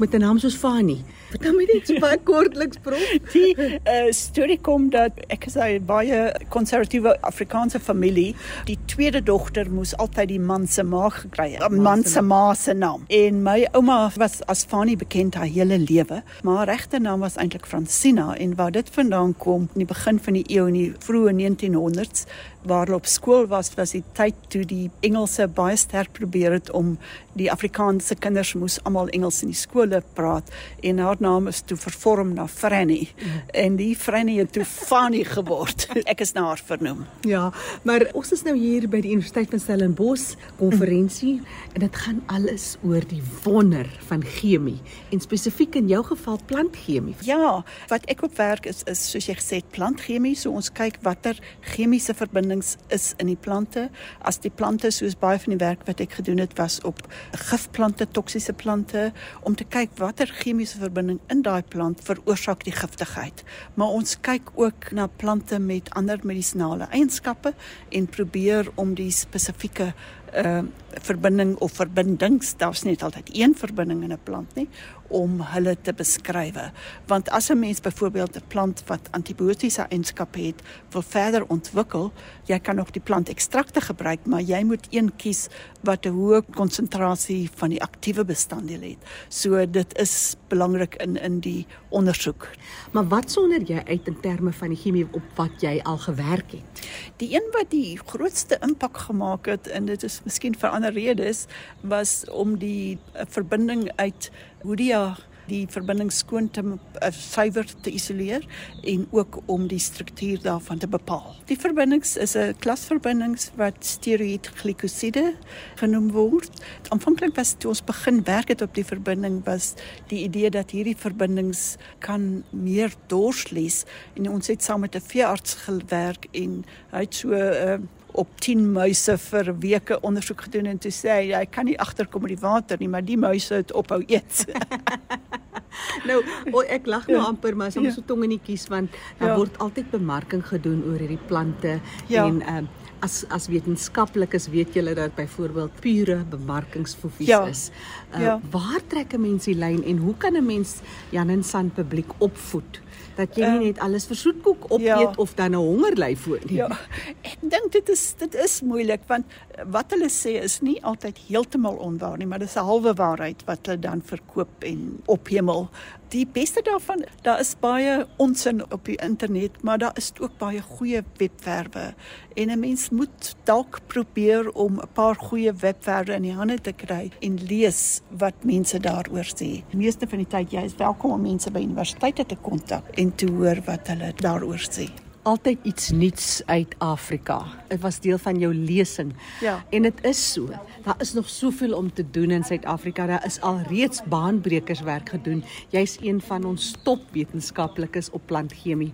met 'n naam soos Fani. Vertel my net so baie kortliks prof. Die uh, storie kom dat ek is 'n baie konservatiewe Afrikaanse familie. Die tweede dogter moes altyd die man se ma gekry het. 'n Man se ma se naam. En my ouma was as Fani bekend haar hele lewe, maar haar regte naam was eintlik Francina en waar dit vandaan kom in die begin van die eeu in die vroeë 1900s waar hulle op skool was was die tyd toe die Engelse baie sterk probeer het om die Afrikaanse kinders moes almal Engels in die skole praat en haar naam is toe vervorm na Franny mm. en die Franny het toe Fanny geword ek is na haar vernoem ja maar ons is nou hier by die Universiteit van Stellenbosch konferensie mm. en dit gaan alles oor die wonder van chemie en spesifiek in jou geval plantchemie ja wat ek op werk is is soos jy gesê plantchemie so ons kyk watter chemiese verbindings is in die plante. As die plante soos baie van die werk wat ek gedoen het was op gifplante, toksiese plante om te kyk watter chemiese verbinding in daai plant veroorsaak die giftigheid. Maar ons kyk ook na plante met ander medisonale eienskappe en probeer om die spesifieke uh verbinding of verbindings, daar's net altyd een verbinding in 'n plant nie om hulle te beskryf. Want as 'n mens byvoorbeeld 'n plant wat antibiotiese eienskappe het, wil verder ontwikkel, jy kan nog die plant ekstrakte gebruik, maar jy moet een kies wat 'n hoë konsentrasie van die aktiewe bestanddeel het. So dit is belangrik in in die ondersoek. Maar wat sonder jy uit in terme van die chemie op wat jy al gewerk het? Die een wat die grootste impak gemaak het en dit is miskien vir ander redes was om die uh, verbinding uit Hoodia die verbinding skoon te uh, suiwer te isoleer en ook om die struktuur daarvan te bepaal. Die verbindings is 'n klasverbindings wat steroïd glikoside genoem word. Aanvanklik was toe ons begin werk het op die verbinding was die idee dat hierdie verbindings kan meer dorsles en ons het saam met 'n veearts gewerk en hy het so 'n uh, op 10 muise vir weke ondersoek gedoen en toe sê hy hy kan nie agterkom met die water nie, maar die muise het ophou eet. nou, o, ek lag nou ja. amper maar soms ja. so tong in die kies want daar ja. word altyd bemarking gedoen oor hierdie plante ja. en ehm uh, as as wetenskaplikes weet julle dat byvoorbeeld pure bemarkingsfofies ja. is. Uh, ja. Waar trek 'n mens die lyn en hoe kan 'n mens Jan en San publiek opvoed? dat jy nie uh, net alles vir soetkoek opeet ja. of dan 'n honger ly voor nie. Ja. Ek dink dit is dit is moeilik want wat hulle sê is nie altyd heeltemal onwaar nie, maar dis 'n halwe waarheid wat hulle dan verkoop en ophemel. Die beste daarvan, daar is baie onsin op die internet, maar daar is ook baie goeie webwerwe en 'n mens moet dalk probeer om 'n paar goeie webwerwe in die hande te kry en lees wat mense daaroor sê. Die meeste van die tyd jy is welkom om mense by universiteite te kontak en te hoor wat hulle daaroor sê altyd iets nuuts uit Afrika. Dit was deel van jou lesing. Ja. En dit is so. Daar is nog soveel om te doen in Suid-Afrika. Daar is al reeds baanbrekerswerk gedoen. Jy's een van ons topwetenskaplikes op plantchemie.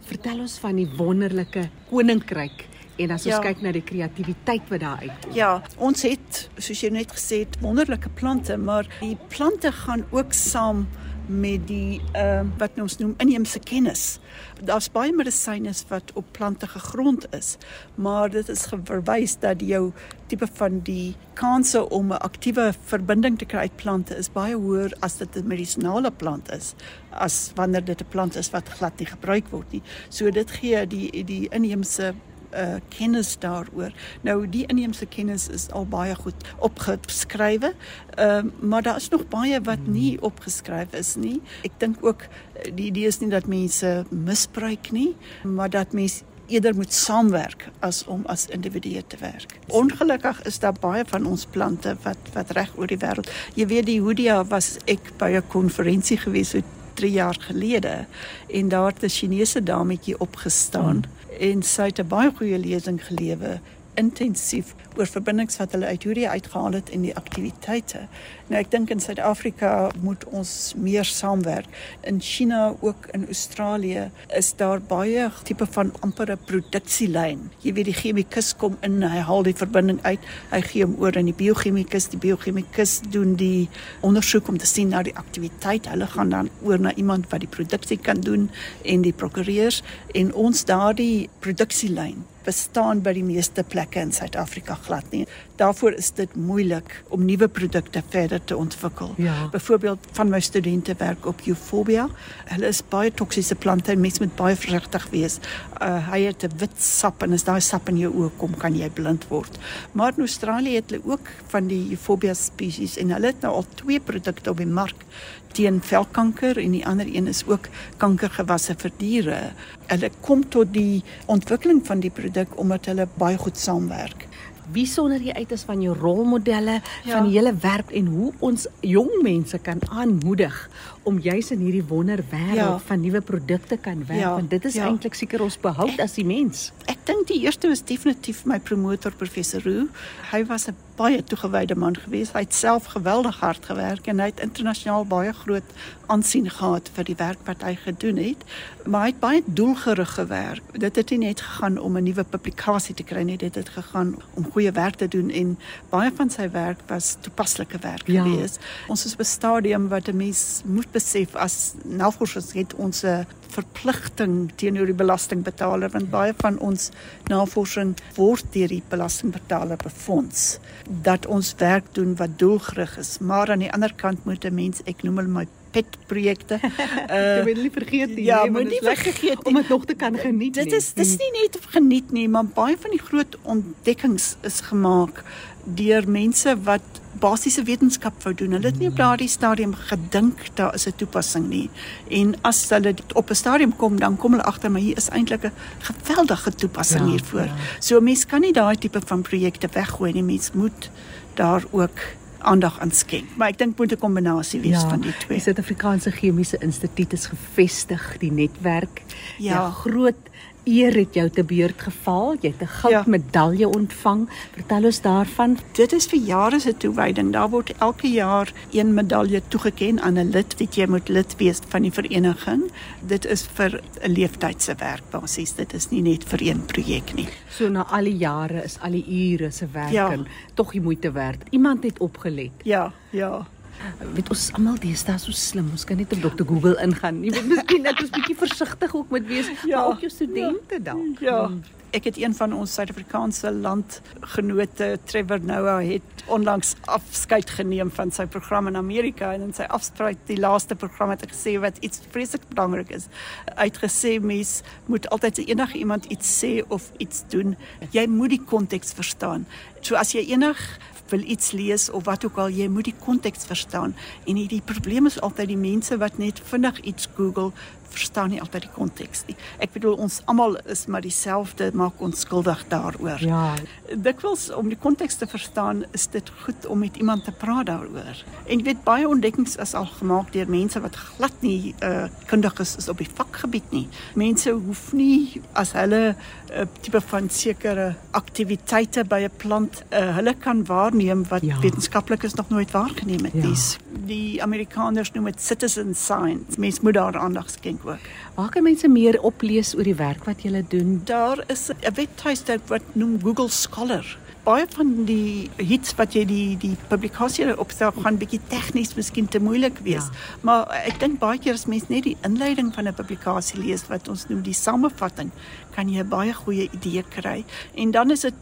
Vertel ons van die wonderlike koninkryk en as ons ja. kyk na die kreatiwiteit wat daar uitkom. Ja, ons het soos jy net gesê het wonderlike plante, maar die plante gaan ook saam met die ehm uh, wat ons noem inheemse kennis. Daar's baie medisyne wat op plante gegrond is, maar dit is verwys dat jou tipe van die kanse om 'n aktiewe verbinding te kry uit plante is baie hoër as dit 'n medisonale plant is as wanneer dit 'n plant is wat glad nie gebruik word nie. So dit gee die die inheemse uh, kennis daaroor. Nou die inheemse kennis is al baie goed opgeskrywe, uh, maar daar is nog baie wat hmm. nie opgeskryf is nie. Ek dink ook eh, die idee is nie dat mense misbruik nie, maar dat mense eerder moet saamwerk as om as individue te werk. Ongelukkig is daar baie van ons plante wat wat reg oor die wêreld. Jy weet die Hoodia was ek by 'n konferensie gewees so 3 jaar gelede en daar het 'n Chinese dametjie opgestaan. Hmm en sy het 'n baie goeie lesing gelewe intensief oor verbindings wat hulle uit hierdie uitgehaal het en die aktiwiteite. Nou ek dink in Suid-Afrika moet ons meer saamwerk. In China ook in Australië is daar baie tipe van ampere produksielyn. Jy weet die chemikus kom in, hy haal die verbinding uit, hy gee hom oor aan die biochemikus, die biochemikus doen die ondersoek om te sien na die aktiwiteit. Hulle gaan dan oor na iemand wat die produksie kan doen en die prokureurs en ons daardie produksielyn bestaan by die meeste plekke in Suid-Afrika glad nie. Daarvoor is dit moeilik om nuwe produkte verder te ontwikkel. Ja. Byvoorbeeld van my studente werk op Euphorbia. Hulle is baie toksiese plante en mens moet baie versigtig wees. Uh, hy het 'n wit sap en as daai sap in jou oë kom, kan jy blind word. Maar in Australië het hulle ook van die Euphorbia spesies en hulle het nou al twee produkte op die mark teen velkanker en die ander een is ook kankergewasse vir diere. Hulle kom tot die ontwikkeling van die produk omdat hulle baie goed saamwerk. Wie sonder jy uit as van jou rolmodelle Ja. van die hele werk en hoe ons jong mense kan aanmoedig om juis in hierdie wonderwêreld Ja. van nuwe produkte kan werk Ja, want dit is ja. eintlik seker ons behoud as die mens. Ek dink die eerste was definitief my promotor professor Roo. Hy was 'n baie toegewyde man geweest. Hy het self geweldig hard gewerk en hy het internasionaal baie groot aansien gehad vir die werk wat hy gedoen het. Maar hy het baie doelgerig gewerk. Dit het nie net gegaan om 'n nuwe publikasie te kry nie, dit het gegaan om goeie werk te doen en baie van sy werk was toepaslike werk Ja. geweest. Ons is op 'n stadium wat 'n mens moet besef as navorsers het ons 'n verpligting teenoor die belastingbetaler want baie van ons navorsing word deur die belastingbetaler befonds dat ons werk doen wat doelgerig is maar aan die ander kant moet 'n mens ek noem hulle my pet projekte Jy moet nie vergeet nie. ja, nee, want moet dit nie is lekker vergeet om dit nog te kan geniet. Dit nie. is dis nie net geniet nie, maar baie van die groot ontdekkings is gemaak deur mense wat basiese wetenskap wou doen. Hulle het nie op daardie stadium gedink daar is 'n toepassing nie. En as hulle op 'n stadium kom, dan kom hulle agter maar hier is eintlik 'n geweldige toepassing Ja, hiervoor. ja. So mense kan nie daai tipe van projekte weggooi nie. Mens moet daar ook aandag aan skenk. Maar ek dink moet 'n kombinasie wees van die twee. Die Suid-Afrikaanse Chemiese Instituut is gevestig, die netwerk. Ja. Die groot eer het jou te beurt geval. Jy het 'n Ja. goudmedalje ontvang. Vertel ons daarvan. Dit is vir jare se toewyding. Daar word elke jaar een medalje toegekend aan 'n lid wat jy moet lid wees van die vereniging. Dit is vir 'n leeftydse werk basies. Dit is nie net vir een projek nie. So na al die jare is al die ure se werk Ja. en tog die moeite werd. Iemand het opgelet. Ja, ja. Weet ons almal deesdae so slim. Ons kan net op Dr Google ingaan. Jy moet miskien net 'n bietjie versigtig ook moet wees, Ja. maar ook jou studente dan. Ja. Ek het een van ons Suid-Afrikaanse landgenote, Trevor Noah, het onlangs afskeid geneem van sy program in Amerika en in sy afspraak die laaste program het hy gesê wat iets vreeslik belangrik is. Hy het gesê mens moet altyd enige iemand iets sê of iets doen, jy moet die konteks verstaan. So as jy enig wil iets lees of wat ook al, jy moet die konteks verstaan. En die, probleem is altyd die mense wat net vinnig iets Google verstaan nie altyd die konteks nie. Ek bedoel ons almal is maar dieselfde, maak ons skuldig daaroor. Ja. Dikwels om die konteks te verstaan, is dit goed om met iemand te praat daaroor. En jy weet baie ontdekkings is al gemaak deur mense wat glad nie uh kundig is, is op die vakgebied nie. Mense hoef nie as hulle 'n uh, tipe van sekere aktiwiteite by 'n plant, uh, hulle kan waarneem wat Ja. wetenskaplikes nog nooit waargeneem het. Ja. Die, die Amerikaners noem dit citizen science. Mense moet daar aandag skenk ook. Waar kan mense meer oplees oor die werk wat jy doen? Daar is 'n webtuiste wat noem Google Scholar. Baie van die hits wat jy die die publikasie opstel gaan bietjie tegnies miskien te moeilik wees. Ja. Ja. Maar ek dink baie keer as mens net die inleiding van 'n publikasie lees wat ons noem die samevatting, kan jy 'n baie goeie idee kry. En dan is dit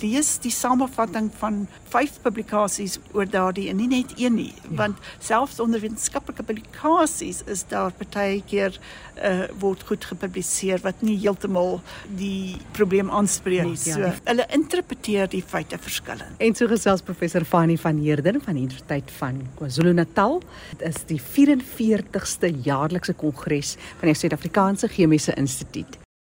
lees die samevatting van 5 publikasies oor daardie en nie net een nie, ja. want selfs onder wetenskaplike publikasies is daar baie keer uh, word goed gepubliseer wat nie heeltemal die probleem aanspreek nie. Ja, So die- hulle interpreteer die feite verskillend. En so gesels professor Fanny van Heerden van die Universiteit van KwaZulu-Natal. Dit is die 44ste jaarlikse kongres van die Suid-Afrikaanse Chemiese Instituut.